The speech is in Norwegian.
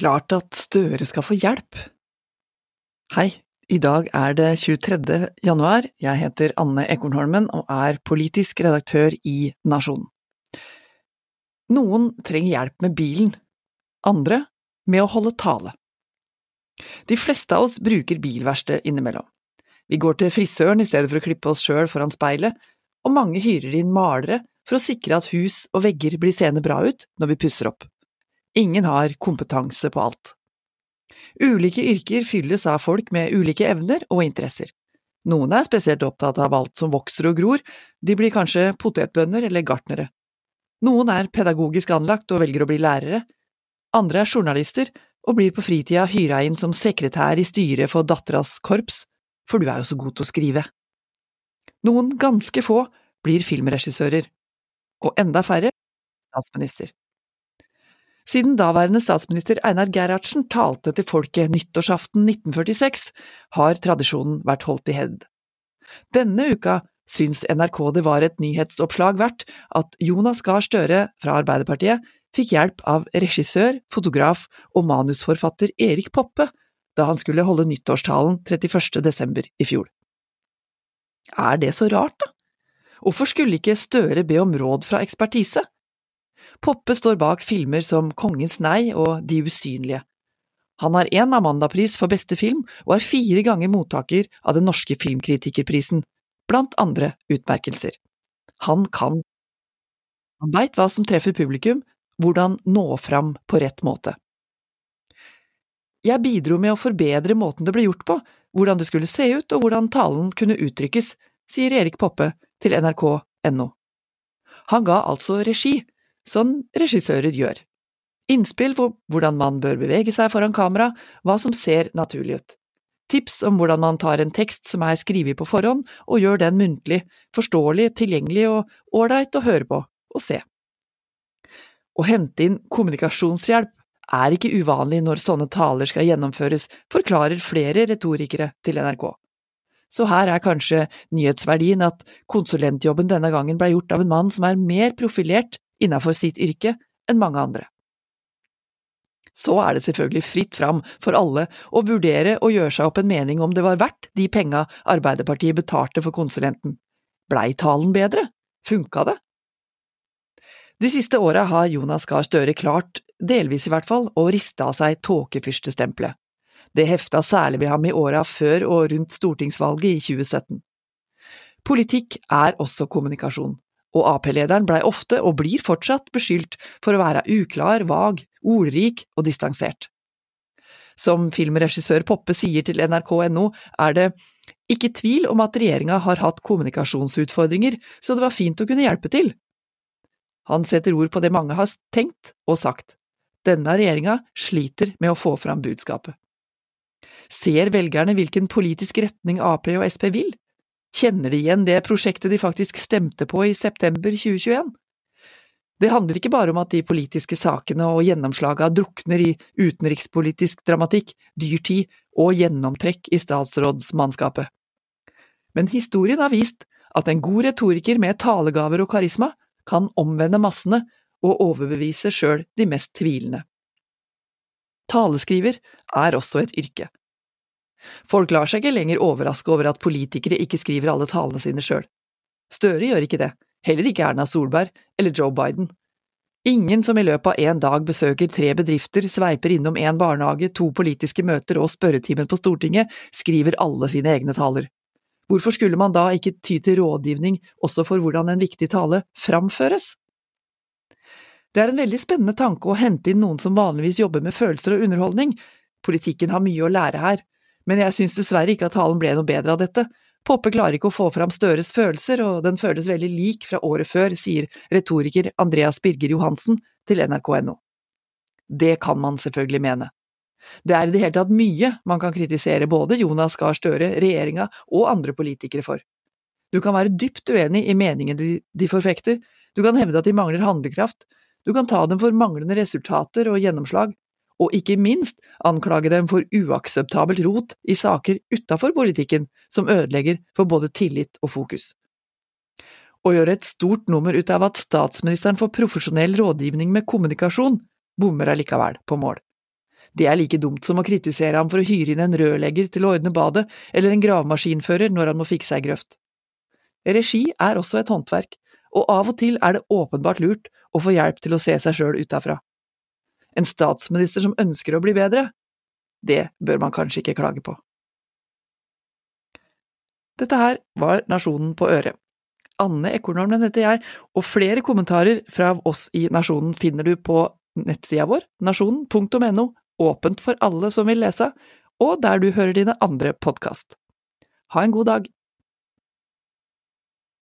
Klart at Støre skal få hjelp. Hei, i dag er det 23. januar, jeg heter Anne Ekornholmen og er politisk redaktør i Nasjonen. Noen trenger hjelp med bilen, andre med å holde tale. De fleste av oss bruker bilverksted innimellom. Vi går til frisøren i stedet for å klippe oss sjøl foran speilet, og mange hyrer inn malere for å sikre at hus og vegger blir seende bra ut når vi pusser opp. Ingen har kompetanse på alt. Ulike yrker fylles av folk med ulike evner og interesser. Noen er spesielt opptatt av alt som vokser og gror, de blir kanskje potetbønder eller gartnere. Noen er pedagogisk anlagt og velger å bli lærere. Andre er journalister og blir på fritida hyra inn som sekretær i styret for datteras korps, for du er jo så god til å skrive. Noen ganske få blir filmregissører, og enda færre statsminister. Siden daværende statsminister Einar Gerhardsen talte til folket nyttårsaften 1946, har tradisjonen vært holdt i hevd. Denne uka syns NRK det var et nyhetsoppslag verdt at Jonas Gahr Støre fra Arbeiderpartiet fikk hjelp av regissør, fotograf og manusforfatter Erik Poppe da han skulle holde nyttårstalen 31. desember i fjor. Er det så rart, da? Hvorfor skulle ikke Støre be om råd fra ekspertise? Poppe står bak filmer som Kongens nei og De usynlige. Han har én Amanda-pris for beste film og er fire ganger mottaker av Den norske filmkritikerprisen, blant andre utmerkelser. Han kan. Han veit hva som treffer publikum, hvordan nå fram på rett måte. Jeg bidro med å forbedre måten det ble gjort på, hvordan det skulle se ut og hvordan talen kunne uttrykkes, sier Erik Poppe til nrk.no. Han ga altså regi, sånn regissører gjør. Innspill på hvordan man bør bevege seg foran kamera, hva som ser naturlig ut. Tips om hvordan man tar en tekst som er skrevet på forhånd, og gjør den muntlig, forståelig, tilgjengelig og ålreit å høre på og se. Å hente inn kommunikasjonshjelp er ikke uvanlig når sånne taler skal gjennomføres, forklarer flere retorikere til NRK. Så her er kanskje nyhetsverdien at konsulentjobben denne gangen ble gjort av en mann som er mer profilert innenfor sitt yrke enn mange andre. Så er det selvfølgelig fritt fram for alle å vurdere og gjøre seg opp en mening om det var verdt de penga Arbeiderpartiet betalte for konsulenten. Blei talen bedre? Funka det? De siste åra har Jonas Gahr Støre klart, delvis i hvert fall, å riste av seg tåkefyrstestempelet. Det hefta særlig ved ham i åra før og rundt stortingsvalget i 2017. Politikk er også kommunikasjon, og Ap-lederen blei ofte, og blir fortsatt, beskyldt for å være uklar, vag, ordrik og distansert. Som filmregissør Poppe sier til nrk.no, er det ikke tvil om at regjeringa har hatt kommunikasjonsutfordringer, så det var fint å kunne hjelpe til. Han setter ord på det mange har tenkt og sagt. Denne regjeringa sliter med å få fram budskapet. Ser velgerne hvilken politisk retning Ap og Sp vil? Kjenner de igjen det prosjektet de faktisk stemte på i september 2021? Det handler ikke bare om at de politiske sakene og gjennomslaga drukner i utenrikspolitisk dramatikk, dyrtid og gjennomtrekk i statsrådsmannskapet. Men historien har vist at en god retoriker med talegaver og karisma kan omvende massene og overbevise sjøl de mest tvilende. Taleskriver er også et yrke. Folk lar seg ikke lenger overraske over at politikere ikke skriver alle talene sine sjøl. Støre gjør ikke det, heller ikke Erna Solberg eller Joe Biden. Ingen som i løpet av en dag besøker tre bedrifter, sveiper innom en barnehage, to politiske møter og spørretimen på Stortinget, skriver alle sine egne taler. Hvorfor skulle man da ikke ty til rådgivning også for hvordan en viktig tale framføres? Det er en veldig spennende tanke å hente inn noen som vanligvis jobber med følelser og underholdning. Politikken har mye å lære her, men jeg synes dessverre ikke at talen ble noe bedre av dette. Poppe klarer ikke å få fram Støres følelser, og den føles veldig lik fra året før, sier retoriker Andreas Birger Johansen til nrk.no. Det kan man selvfølgelig mene. Det er i det hele tatt mye man kan kritisere både Jonas Gahr Støre, regjeringa og andre politikere for. Du kan være dypt uenig i meningene de, de forfekter, du kan hevde at de mangler handlekraft, du kan ta dem for manglende resultater og gjennomslag, og ikke minst anklage dem for uakseptabelt rot i saker utafor politikken som ødelegger for både tillit og fokus. Å gjøre et stort nummer ut av at statsministeren får profesjonell rådgivning med kommunikasjon, bommer allikevel på mål. Det er like dumt som å kritisere ham for å hyre inn en rørlegger til å ordne badet, eller en gravemaskinfører når han må fikse ei grøft. Regi er også et håndverk, og av og til er det åpenbart lurt å få hjelp til å se seg sjøl utafra. En statsminister som ønsker å bli bedre, det bør man kanskje ikke klage på. Dette her var Nasjonen på øret. Anne Ekornholmen heter jeg, og flere kommentarer fra oss i Nasjonen finner du på nettsida vår, nasjonen.no, åpent for alle som vil lese, og der du hører dine andre podkast. Ha en god dag!